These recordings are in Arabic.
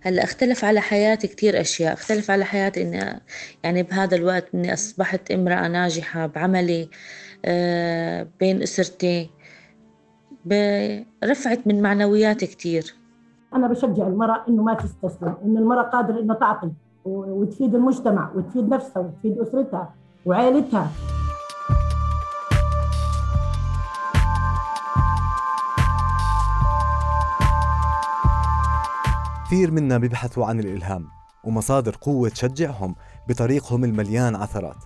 هلأ اختلف على حياتي كثير أشياء اختلف على حياتي إني يعني بهذا الوقت إني أصبحت امرأة ناجحة بعملي آه، بين أسرتي رفعت من معنوياتي كثير أنا بشجع المرأة إنه ما تستسلم ان المرأة قادرة إنه تعطي وتفيد المجتمع وتفيد نفسها وتفيد أسرتها وعائلتها. كثير منا بيبحثوا عن الإلهام ومصادر قوة تشجعهم بطريقهم المليان عثرات.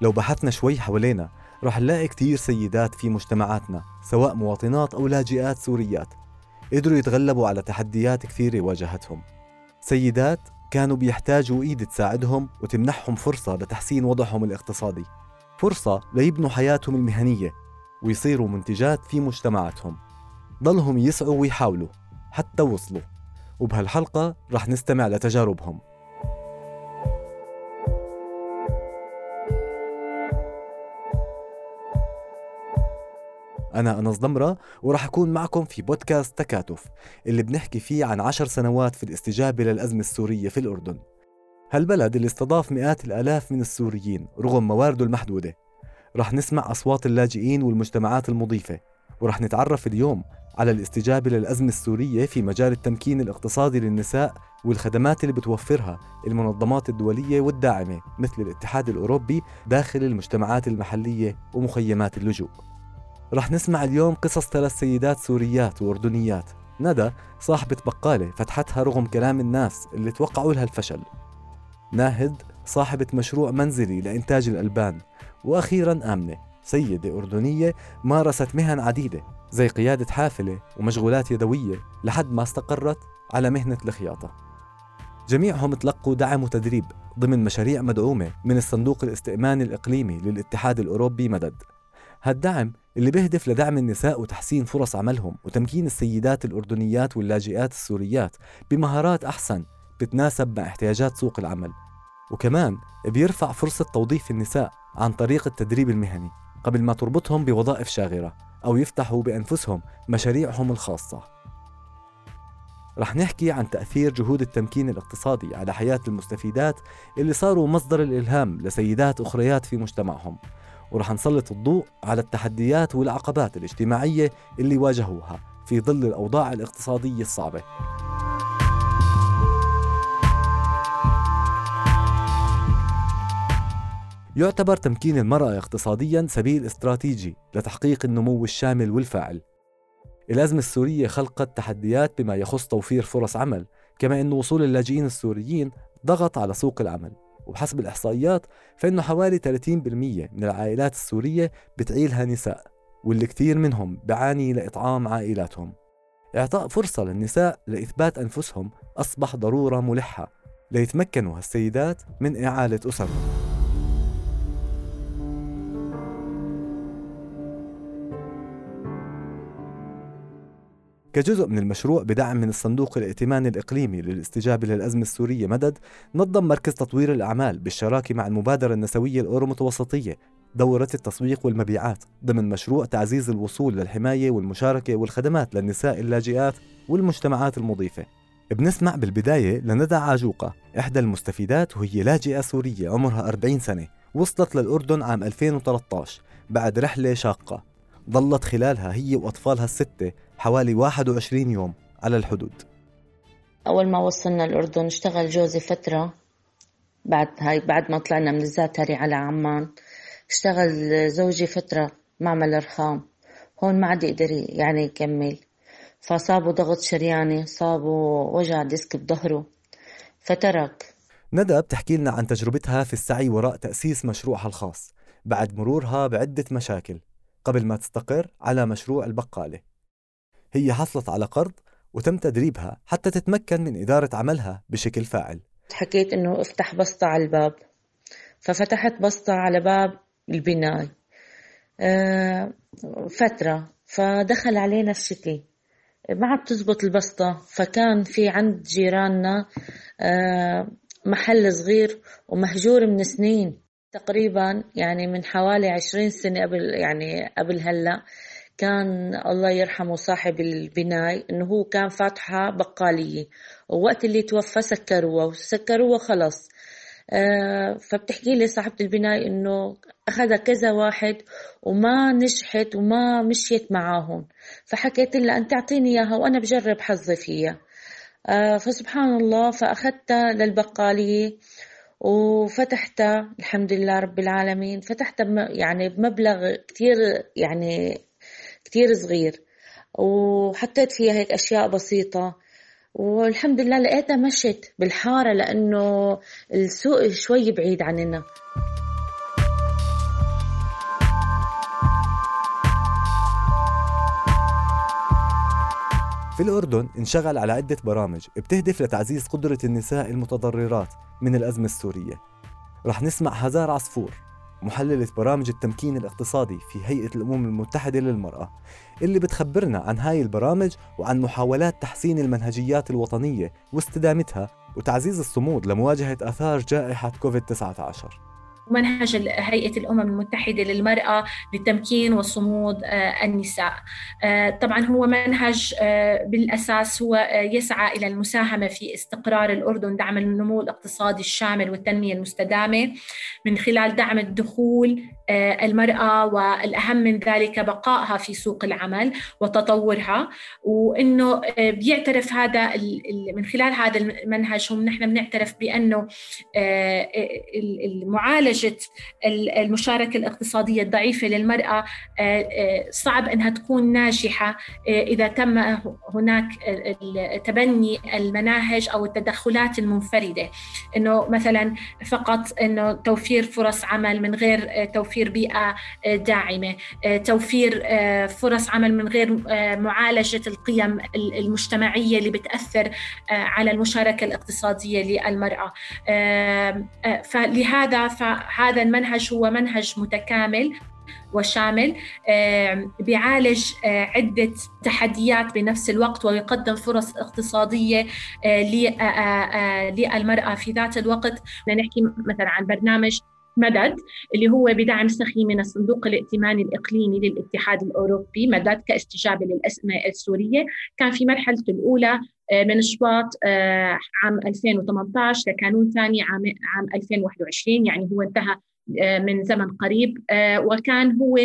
لو بحثنا شوي حوالينا رح نلاقي كثير سيدات في مجتمعاتنا سواء مواطنات أو لاجئات سوريات قدروا يتغلبوا على تحديات كثيرة واجهتهم. سيدات كانوا بيحتاجوا إيد تساعدهم وتمنحهم فرصة لتحسين وضعهم الاقتصادي. فرصة ليبنوا حياتهم المهنية ويصيروا منتجات في مجتمعاتهم. ضلهم يسعوا ويحاولوا حتى وصلوا. وبهالحلقة رح نستمع لتجاربهم. أنا أنس ضمرة ورح أكون معكم في بودكاست تكاتف اللي بنحكي فيه عن عشر سنوات في الاستجابة للأزمة السورية في الأردن. هالبلد اللي استضاف مئات الآلاف من السوريين رغم موارده المحدودة. رح نسمع أصوات اللاجئين والمجتمعات المضيفة. ورح نتعرف اليوم على الاستجابة للأزمة السورية في مجال التمكين الاقتصادي للنساء والخدمات اللي بتوفرها المنظمات الدولية والداعمة مثل الاتحاد الأوروبي داخل المجتمعات المحلية ومخيمات اللجوء. رح نسمع اليوم قصص ثلاث سيدات سوريات وأردنيات. ندى صاحبة بقالة فتحتها رغم كلام الناس اللي توقعوا لها الفشل. ناهد صاحبة مشروع منزلي لإنتاج الألبان. وأخيرا آمنة. سيدة أردنية مارست مهن عديدة زي قيادة حافلة ومشغولات يدوية لحد ما استقرت على مهنة الخياطة. جميعهم تلقوا دعم وتدريب ضمن مشاريع مدعومة من الصندوق الاستئماني الإقليمي للاتحاد الأوروبي مدد. هالدعم اللي بيهدف لدعم النساء وتحسين فرص عملهم وتمكين السيدات الأردنيات واللاجئات السوريات بمهارات أحسن بتناسب مع احتياجات سوق العمل. وكمان بيرفع فرصة توظيف النساء عن طريق التدريب المهني. قبل ما تربطهم بوظائف شاغرة أو يفتحوا بأنفسهم مشاريعهم الخاصة. رح نحكي عن تأثير جهود التمكين الاقتصادي على حياة المستفيدات اللي صاروا مصدر الإلهام لسيدات أخريات في مجتمعهم ورح نسلط الضوء على التحديات والعقبات الاجتماعية اللي واجهوها في ظل الأوضاع الاقتصادية الصعبة. يعتبر تمكين المرأة اقتصاديا سبيل استراتيجي لتحقيق النمو الشامل والفاعل. الأزمة السورية خلقت تحديات بما يخص توفير فرص عمل كما أن وصول اللاجئين السوريين ضغط على سوق العمل. وبحسب الإحصائيات فإنه حوالي 30% من العائلات السورية بتعيلها نساء واللي كثير منهم بعاني لإطعام عائلاتهم. إعطاء فرصة للنساء لإثبات أنفسهم أصبح ضرورة ملحة ليتمكنوا هالسيدات من إعالة أسرهم. كجزء من المشروع بدعم من الصندوق الائتماني الإقليمي للاستجابة للأزمة السورية مدد نظم مركز تطوير الأعمال بالشراكة مع المبادرة النسوية الأورو متوسطية دورة التسويق والمبيعات ضمن مشروع تعزيز الوصول للحماية والمشاركة والخدمات للنساء اللاجئات والمجتمعات المضيفة. بنسمع بالبداية لندى عاجوقة إحدى المستفيدات وهي لاجئة سورية عمرها 40 سنة وصلت للأردن عام 2013 بعد رحلة شاقة. ظلت خلالها هي وأطفالها الستة حوالي 21 يوم على الحدود. أول ما وصلنا الأردن اشتغل جوزي فترة بعد هاي بعد ما طلعنا من الزاتري على عمان اشتغل زوجي فترة معمل رخام هون ما عاد يقدر يعني يكمل. فصابه ضغط شرياني صابه وجع ديسك بظهره. فترك. ندى بتحكي لنا عن تجربتها في السعي وراء تأسيس مشروعها الخاص بعد مرورها بعدة مشاكل. قبل ما تستقر على مشروع البقالة. هي حصلت على قرض وتم تدريبها حتى تتمكن من إدارة عملها بشكل فاعل. حكيت إنه أفتح بسطة على الباب. ففتحت بسطة على باب البناي آه، فترة. فدخل علينا الشتي. ما عاد تزبط البسطة. فكان في عند جيراننا آه، محل صغير ومهجور من سنين. تقريبا يعني من حوالي عشرين سنة قبل يعني قبل هلأ كان الله يرحمه صاحب البناي إنه هو كان فاتحة بقالية. ووقت اللي توفى سكروها وسكروها خلص. آه فبتحكي لي صاحبة البناي إنه اخذها كذا واحد وما نجحت وما مشيت معاهم. فحكيت لها أنت أعطيني إياها وأنا بجرب حظي فيها. آه فسبحان الله فأخذتها للبقالية. وفتحتها الحمد لله رب العالمين فتحتها يعني بمبلغ كتير يعني كتير صغير وحطيت فيها هيك أشياء بسيطة والحمد لله لقيتها مشت بالحارة لأنه السوق شوي بعيد عننا. في الأردن انشغل على عدة برامج بتهدف لتعزيز قدرة النساء المتضررات من الأزمة السورية. رح نسمع هزار عصفور محللة برامج التمكين الاقتصادي في هيئة الأمم المتحدة للمرأة اللي بتخبرنا عن هاي البرامج وعن محاولات تحسين المنهجيات الوطنية واستدامتها وتعزيز الصمود لمواجهة آثار جائحة كوفيد-19 منهج هيئة الأمم المتحدة للمرأة للتمكين وصمود آه، النساء. آه، طبعا هو منهج آه، بالأساس هو يسعى إلى المساهمة في استقرار الأردن دعم النمو الاقتصادي الشامل والتنمية المستدامة. من خلال دعم الدخول المرأة والأهم من ذلك بقائها في سوق العمل وتطورها. وإنه بيعترف هذا من خلال هذا المنهج هم نحن بنعترف بأنه المعالجة نتيجة المشاركة الاقتصادية الضعيفة للمرأة آه، آه، صعب أنها تكون ناجحة آه، إذا تم هناك تبني المناهج أو التدخلات المنفردة. أنه مثلا فقط أنه توفير فرص عمل من غير توفير بيئة داعمة توفير فرص عمل من غير معالجة القيم المجتمعية اللي بتأثر على المشاركة الاقتصادية للمرأة. فلهذا هذا المنهج هو منهج متكامل وشامل بيعالج آه، عدة تحديات بنفس الوقت ويقدم فرص اقتصادية آه، آه، للمرأة في ذات الوقت. نحكي مثلا عن برنامج مدد اللي هو بدعم سخي من الصندوق الائتماني الإقليمي للاتحاد الأوروبي مدد كاستجابة للأزمة السورية. كان في مرحلة الأولى من شباط عام 2018 لكانون ثاني عام عام 2021 يعني هو انتهى من زمن قريب. وكان هو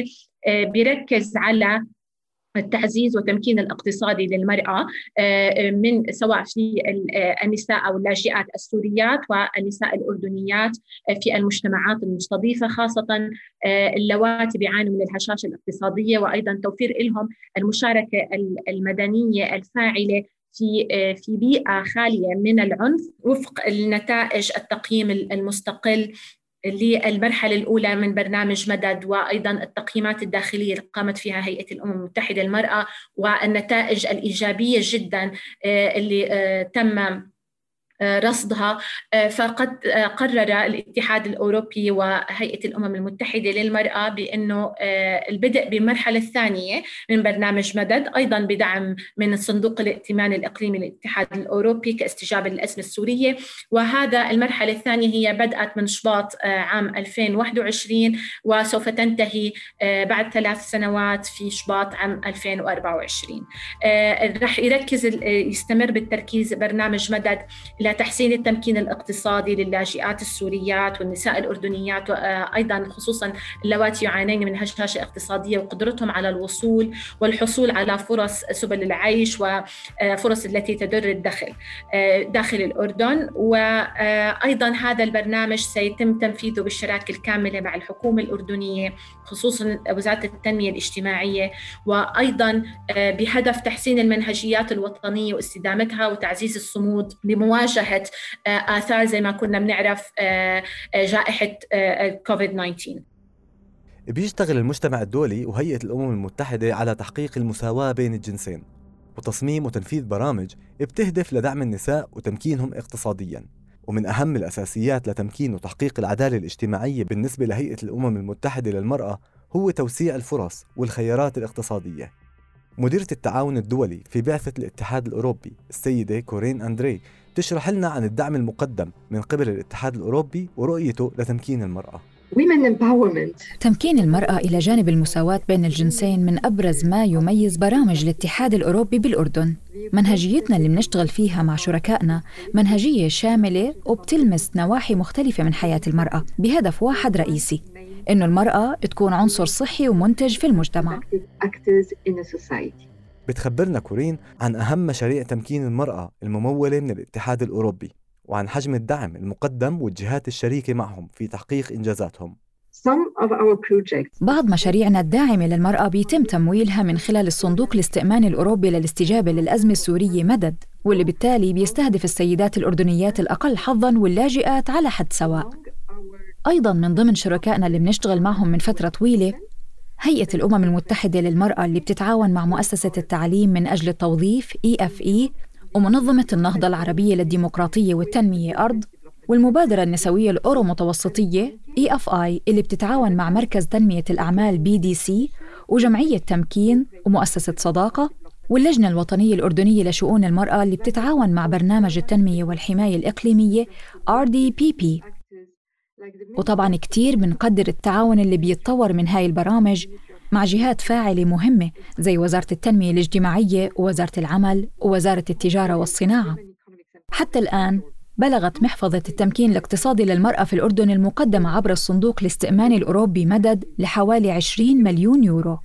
بيركز على التعزيز والتمكين الاقتصادي للمرأة آه، من سواء في آه، النساء أو اللاجئات السوريات والنساء الأردنيات آه، في المجتمعات المستضيفة خاصة اللواتي بيعانوا من الهشاشة الاقتصادية وأيضا توفير لهم المشاركة المدنية الفاعلة في في بيئة خالية من العنف وفق النتائج التقييم المستقل للمرحلة الأولى من برنامج مدد وأيضا التقييمات الداخلية اللي قامت فيها هيئة الأمم المتحدة للمرأة والنتائج الإيجابية جدا آه، اللي آه، تم آه، رصدها. آه، فقد آه، قرر الاتحاد الأوروبي وهيئة الأمم المتحدة للمرأة بأنه البدء بالمرحله الثانية من برنامج مدد أيضا بدعم من الصندوق الائتماني الإقليمي للاتحاد الأوروبي كاستجابة للأزمة السورية. وهذا المرحلة الثانية هي بدأت من شباط عام 2021 وسوف تنتهي بعد ثلاث سنوات في شباط عام 2024 رح يركز يستمر بالتركيز برنامج مدد إلى تحسين التمكين الاقتصادي للاجئات السوريات والنساء الأردنيات وأيضا خصوصا اللواتي يعانين من هشاشة اقتصادية وقدرتهم على الوصول والحصول على فرص سبل العيش وفرص التي تدر الدخل داخل الأردن. وأيضا هذا البرنامج سيتم تنفيذه بالشراكة الكاملة مع الحكومة الأردنية خصوصا وزارة التنمية الاجتماعية. وأيضا بهدف تحسين المنهجيات الوطنية واستدامتها وتعزيز الصمود لمواجهة مواجهه آه، آثار زي ما كنا بنعرف آه، آه، جائحة كوفيد 19 بيشتغل المجتمع الدولي وهيئة الأمم المتحدة على تحقيق المساواة بين الجنسين وتصميم وتنفيذ برامج بتهدف لدعم النساء وتمكينهم اقتصادياً. ومن أهم الأساسيات لتمكين وتحقيق العدالة الاجتماعية بالنسبة لهيئة الأمم المتحدة للمرأة هو توسيع الفرص والخيارات الاقتصادية. مديرة التعاون الدولي في بعثة الاتحاد الأوروبي السيدة كورين أندري تشرح لنا عن الدعم المقدم من قبل الاتحاد الأوروبي ورؤيته لتمكين المرأة. تمكين المرأة إلى جانب المساواة بين الجنسين من أبرز ما يميز برامج الاتحاد الأوروبي بالأردن. منهجيتنا اللي بنشتغل فيها مع شركائنا منهجية شاملة وبتلمس نواحي مختلفة من حياة المرأة بهدف واحد رئيسي إنه المرأة تكون عنصر صحي ومنتج في المجتمع. بتخبرنا كورين عن أهم مشاريع تمكين المرأة الممولة من الاتحاد الأوروبي وعن حجم الدعم المقدم والجهات الشريكة معهم في تحقيق إنجازاتهم. بعض مشاريعنا الداعمة للمرأة بيتم تمويلها من خلال الصندوق الاستئماني الأوروبي للاستجابة للأزمة السورية مدد واللي بالتالي بيستهدف السيدات الأردنيات الأقل حظاً واللاجئات على حد سواء. أيضاً من ضمن شركائنا اللي بنشتغل معهم من فترة طويلة هيئة الأمم المتحدة للمرأة اللي بتتعاون مع مؤسسة التعليم من أجل التوظيف EFE ومنظمة النهضة العربية للديمقراطية والتنمية أرض والمبادرة النسوية الأورو متوسطية EFI اللي بتتعاون مع مركز تنمية الأعمال BDC وجمعية تمكين ومؤسسة صداقة واللجنة الوطنية الأردنية لشؤون المرأة اللي بتتعاون مع برنامج التنمية والحماية الإقليمية RDPP وطبعا كتير بنقدر التعاون اللي بيتطور من هاي البرامج مع جهات فاعلة مهمة زي وزارة التنمية الاجتماعية ووزارة العمل ووزارة التجارة والصناعة. حتى الآن بلغت محفظة التمكين الاقتصادي للمرأة في الأردن المقدمة عبر الصندوق الاستئماني الأوروبي مدد لحوالي 20 مليون يورو.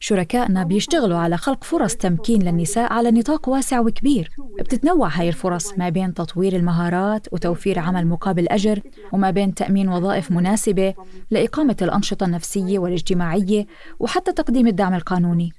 شركائنا بيشتغلوا على خلق فرص تمكين للنساء على نطاق واسع وكبير. بتتنوع هاي الفرص ما بين تطوير المهارات وتوفير عمل مقابل أجر وما بين تأمين وظائف مناسبة لإقامة الأنشطة النفسية والاجتماعية وحتى تقديم الدعم القانوني.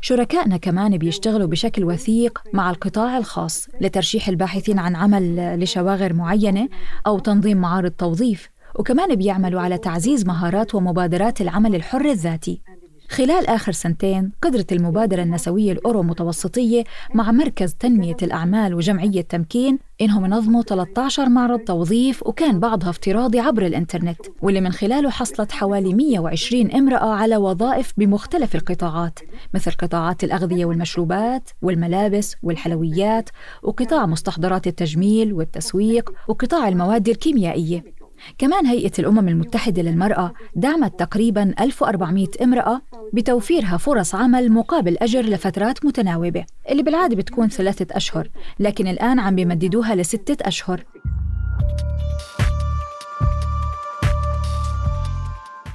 شركائنا كمان بيشتغلوا بشكل وثيق مع القطاع الخاص لترشيح الباحثين عن عمل لشواغر معينة أو تنظيم معارض توظيف وكمان بيعملوا على تعزيز مهارات ومبادرات العمل الحر الذاتي. خلال آخر سنتين قدرت المبادرة النسوية الأورو متوسطية مع مركز تنمية الأعمال وجمعية تمكين إنهم ينظموا 13 معرض توظيف وكان بعضها افتراضي عبر الإنترنت واللي من خلاله حصلت حوالي 120 امرأة على وظائف بمختلف القطاعات مثل قطاعات الأغذية والمشروبات والملابس والحلويات وقطاع مستحضرات التجميل والتسويق وقطاع المواد الكيميائية. كمان هيئة الأمم المتحدة للمرأة دعمت تقريبا 1400 امرأة بتوفيرها فرص عمل مقابل أجر لفترات متناوبة اللي بالعادة بتكون ثلاثة أشهر لكن الآن عم بيمددوها لستة أشهر.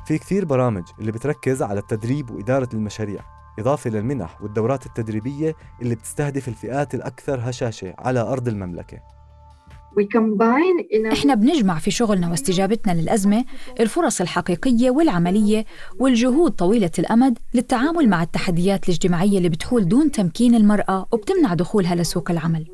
في كثير برامج اللي بتركز على التدريب وإدارة المشاريع إضافة للمنح والدورات التدريبية اللي بتستهدف الفئات الأكثر هشاشة على أرض المملكة. إحنا بنجمع في شغلنا واستجابتنا للأزمة الفرص الحقيقية والعملية والجهود طويلة الأمد للتعامل مع التحديات الاجتماعية اللي بتحول دون تمكين المرأة وبتمنع دخولها لسوق العمل.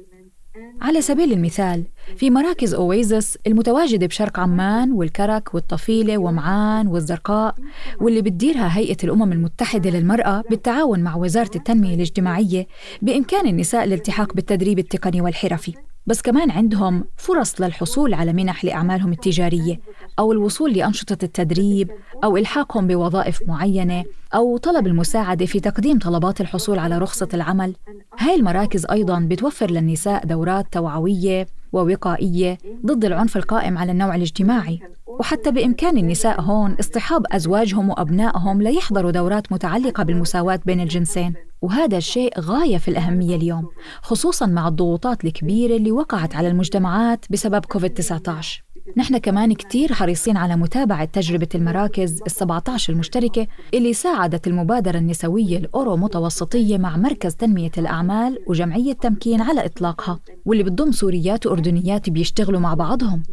على سبيل المثال في مراكز أويزس المتواجدة بشرق عمان والكرك والطفيلة ومعان والزرقاء واللي بتديرها هيئة الأمم المتحدة للمرأة بالتعاون مع وزارة التنمية الاجتماعية بإمكان النساء الالتحاق بالتدريب التقني والحرفي. بس كمان عندهم فرص للحصول على منح لأعمالهم التجارية أو الوصول لأنشطة التدريب أو إلحاقهم بوظائف معينة أو طلب المساعدة في تقديم طلبات الحصول على رخصة العمل. هاي المراكز أيضا بتوفر للنساء دورات توعوية ووقائية ضد العنف القائم على النوع الاجتماعي. وحتى بإمكان النساء هون اصطحاب أزواجهم وأبنائهم ليحضروا دورات متعلقة بالمساواة بين الجنسين. وهذا الشيء غاية في الأهمية اليوم خصوصا مع الضغوطات الكبيرة اللي وقعت على المجتمعات بسبب كوفيد-19 نحن كمان كتير حريصين على متابعة تجربة المراكز ال17 المشتركة اللي ساعدت المبادرة النسوية الأورو متوسطية مع مركز تنمية الأعمال وجمعية تمكين على إطلاقها واللي بتضم سوريات وأردنيات بيشتغلوا مع بعضهم.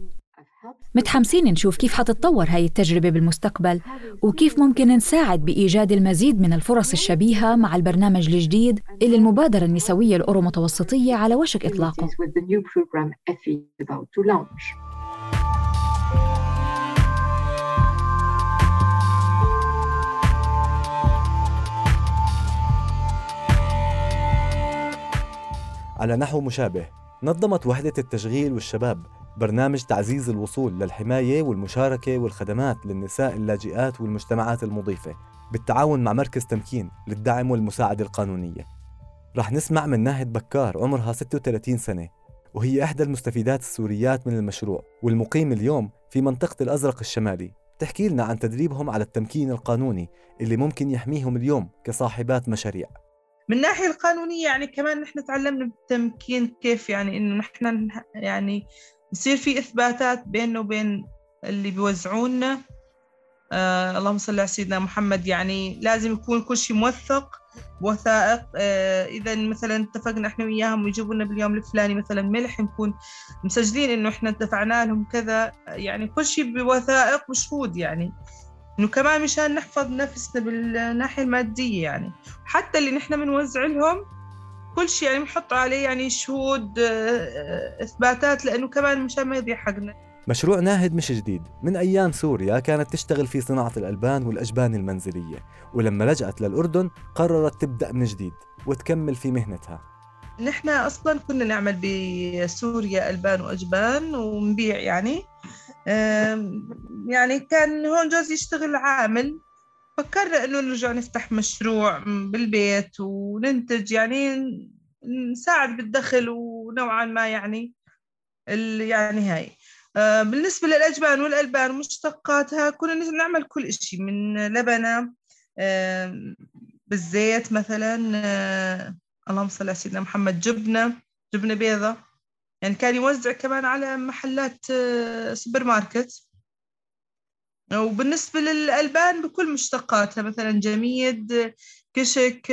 متحمسين نشوف كيف حتتطور هاي التجربة بالمستقبل وكيف ممكن نساعد بإيجاد المزيد من الفرص الشبيهة مع البرنامج الجديد اللي المبادرة النسوية الأورو متوسطية على وشك إطلاقه. على نحو مشابه نظمت وحدة التشغيل والشباب برنامج تعزيز الوصول للحماية والمشاركة والخدمات للنساء اللاجئات والمجتمعات المضيفة بالتعاون مع مركز تمكين للدعم والمساعدة القانونية. رح نسمع من ناهد بكار عمرها 36 سنة وهي إحدى المستفيدات السوريات من المشروع والمقيم اليوم في منطقة الأزرق الشمالي. تحكي لنا عن تدريبهم على التمكين القانوني اللي ممكن يحميهم اليوم كصاحبات مشاريع. من الناحية القانونية يعني كمان نحن تعلمنا بالتمكين كيف يعني إنه نحن يعني يصير في إثباتات بيننا وبين اللي بيوزعونا. آه اللهم صل على سيدنا محمد. يعني لازم يكون كل شيء موثق بوثائق آه إذا مثلا اتفقنا إحنا وياهم ويجيبوا لنا باليوم الفلاني مثلا ملح نكون مسجلين إنه إحنا دفعنا لهم كذا. يعني كل شيء بوثائق وشهود يعني. إنه كمان مشان نحفظ نفسنا بالناحية المادية يعني. حتى اللي نحن بنوزع لهم كل شيء يعني بنحط عليه يعني شهود آه، آه، إثباتات لأنه كمان مشان ما يضيع حقنا. مشروع ناهد مش جديد. من أيام سوريا كانت تشتغل في صناعة الألبان والأجبان المنزلية ولما لجأت للأردن قررت تبدأ من جديد وتكمل في مهنتها. نحن أصلا كنا نعمل بسوريا ألبان وأجبان ونبيع يعني. يعني كان هون جوزي يشتغل عامل. فكرنا إنه نرجع نفتح مشروع بالبيت وننتج يعني نساعد بالدخل ونوعا ما يعني يعني هاي. آه، بالنسبة للأجبان والألبان ومشتقاتها كنا نعمل كل إشي من لبنة بالزيت مثلا آه، اللهم صل على سيدنا محمد جبنة جبنة بيضة. يعني كان يوزع كمان على محلات آه، سوبر ماركت. وبالنسبة للألبان بكل مشتقاتها مثلا جميد كشك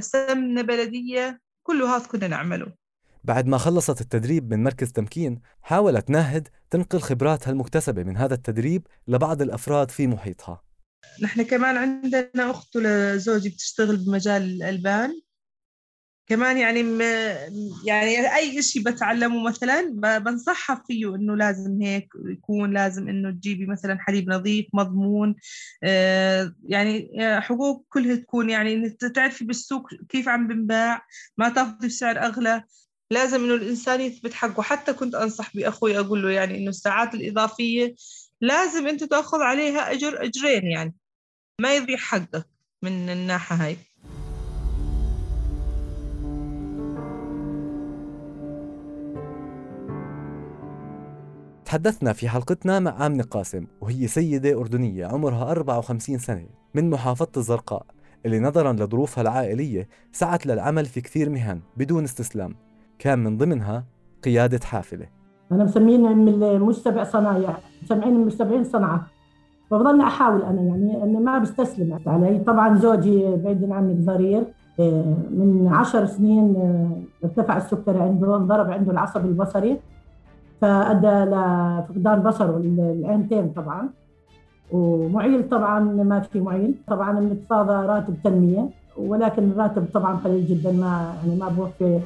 سمنة بلدية كله هذا كنا نعمله. بعد ما خلصت التدريب من مركز تمكين حاولت ناهد تنقل خبراتها المكتسبة من هذا التدريب لبعض الأفراد في محيطها. نحن كمان عندنا أخت لزوجي بتشتغل بمجال الألبان. كمان يعني م... يعني أي شيء بتعلمه مثلا بنصحها فيه إنه لازم هيك يكون لازم إنه تجيبي مثلا حليب نظيف مضمون آه يعني آه، حقوق كلها تكون يعني تعرفي بالسوق كيف عم بنباع ما تاخذي بسعر أغلى. لازم إنه الإنسان يثبت حقه. حتى كنت أنصح بأخوي أقول له يعني إنه الساعات الإضافية لازم أنت تأخذ عليها أجر أجرين يعني ما يضيع حقك من الناحية هاي. تحدثنا في حلقتنا مع آمنة قاسم وهي سيدة أردنية عمرها 54 سنة من محافظة الزرقاء اللي نظرا لظروفها العائلية سعت للعمل في كثير مهن بدون استسلام. كان من ضمنها قيادة حافلة. أنا مسمين من سبع صنايع مسمعين من 70 صنعة فبضلني أحاول أنا يعني أني ما بستسلم علي. طبعا زوجي بعيد عني ضرير آه، من عشر سنين آه، ارتفع السكري عنده انضرب عنده العصب البصري. فأدى لفقدان بصره العينتين طبعا. ومعيل طبعا ما في معيل. طبعا بنتفاضى راتب تنمية ولكن الراتب طبعا قليل جدا ما يعني ما بوفي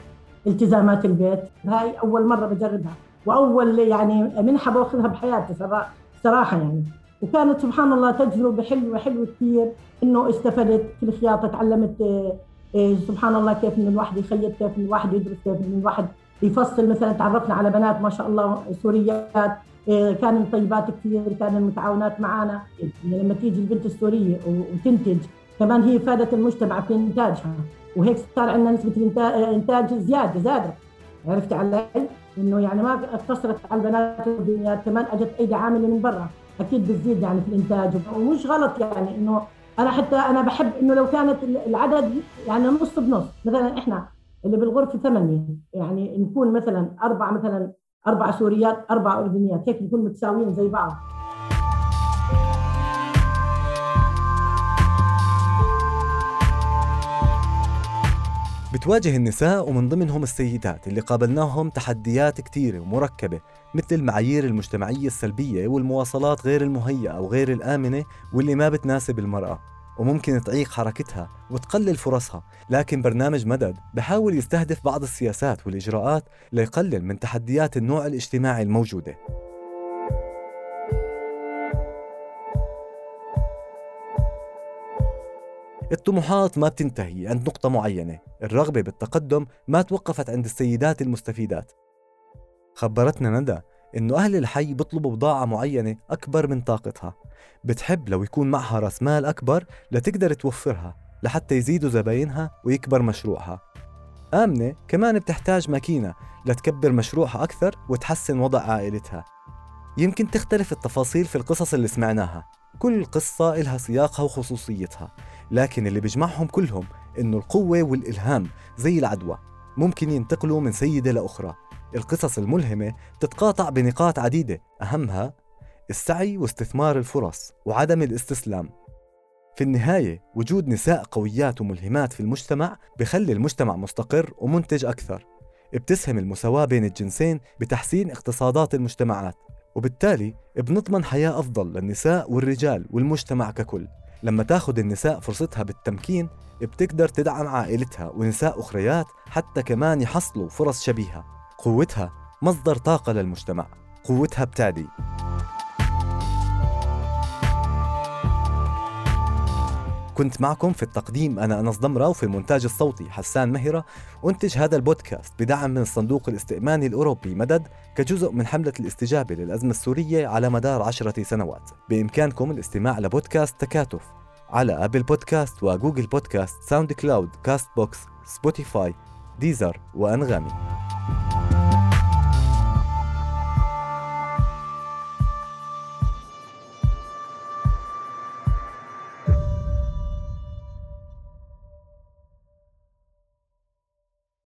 التزامات البيت. هاي أول مرة بجربها. وأول يعني منحه باخذها بحياتي صراحة يعني. وكانت سبحان الله تجربة حلوة حلوة كثير إنه استفدت في الخياطة تعلمت إيه سبحان الله كيف إنه الواحد يخيط كيف إنه الواحد يدرس كيف إنه الواحد يفصل مثلا تعرفنا على بنات ما شاء الله سوريات إيه كانوا طيبات كثير كانوا متعاونات معنا لما تيجي البنت السورية وتنتج كمان هي فادت المجتمع في إنتاجها. وهيك صار عندنا نسبة الانتاج زيادة زادت. عرفت علي؟ إنه يعني ما اقتصرت على البنات الدنيا كمان أجت أيدي عاملة من برا. أكيد بتزيد يعني في الإنتاج. ومش غلط يعني إنه أنا حتى أنا بحب إنه لو كانت العدد يعني نص بنص. مثلا إحنا اللي بالغرفة ثمانية. يعني نكون مثلا أربع مثلا أربع سوريات أربع أردنيات. هيك نكون متساويين زي بعض. بتواجه النساء ومن ضمنهم السيدات اللي قابلناهم تحديات كثيرة ومركبة مثل المعايير المجتمعية السلبية والمواصلات غير المهيئة وغير الآمنة واللي ما بتناسب المرأة. وممكن تعيق حركتها وتقلل فرصها. لكن برنامج مدد بحاول يستهدف بعض السياسات والإجراءات ليقلل من تحديات النوع الاجتماعي الموجودة. الطموحات ما بتنتهي عند نقطة معينة. الرغبة بالتقدم ما توقفت عند السيدات المستفيدات. خبرتنا ندى إنه أهل الحي بيطلبوا بضاعة معينة أكبر من طاقتها. بتحب لو يكون معها رأس مال أكبر لتقدر توفرها لحتى يزيدوا زباينها ويكبر مشروعها. آمنة كمان بتحتاج ماكينة لتكبر مشروعها أكثر وتحسن وضع عائلتها. يمكن تختلف التفاصيل في القصص اللي سمعناها. كل قصة إلها سياقها وخصوصيتها لكن اللي بيجمعهم كلهم إنه القوة والإلهام زي العدوى ممكن ينتقلوا من سيدة لأخرى. القصص الملهمة تتقاطع بنقاط عديدة أهمها السعي واستثمار الفرص وعدم الاستسلام. في النهاية وجود نساء قويات وملهمات في المجتمع بخلي المجتمع مستقر ومنتج أكثر. بتسهم المساواة بين الجنسين بتحسين اقتصادات المجتمعات وبالتالي بنضمن حياة أفضل للنساء والرجال والمجتمع ككل. لما تاخذ النساء فرصتها بالتمكين بتقدر تدعم عائلتها ونساء أخريات حتى كمان يحصلوا فرص شبيهة. قوتها مصدر طاقة للمجتمع قوتها بتعدي كنت معكم في التقديم أنا أنس ضمرة وفي المونتاج الصوتي حسان مهرة أنتج هذا البودكاست بدعم من الصندوق الاستئماني الأوروبي مدد كجزء من حملة الاستجابة للأزمة السورية على مدار عشرة سنوات. بإمكانكم الاستماع لبودكاست تكاتف على Apple Podcast و Google Podcast SoundCloud Castbox Spotify Deezer وأنغامي.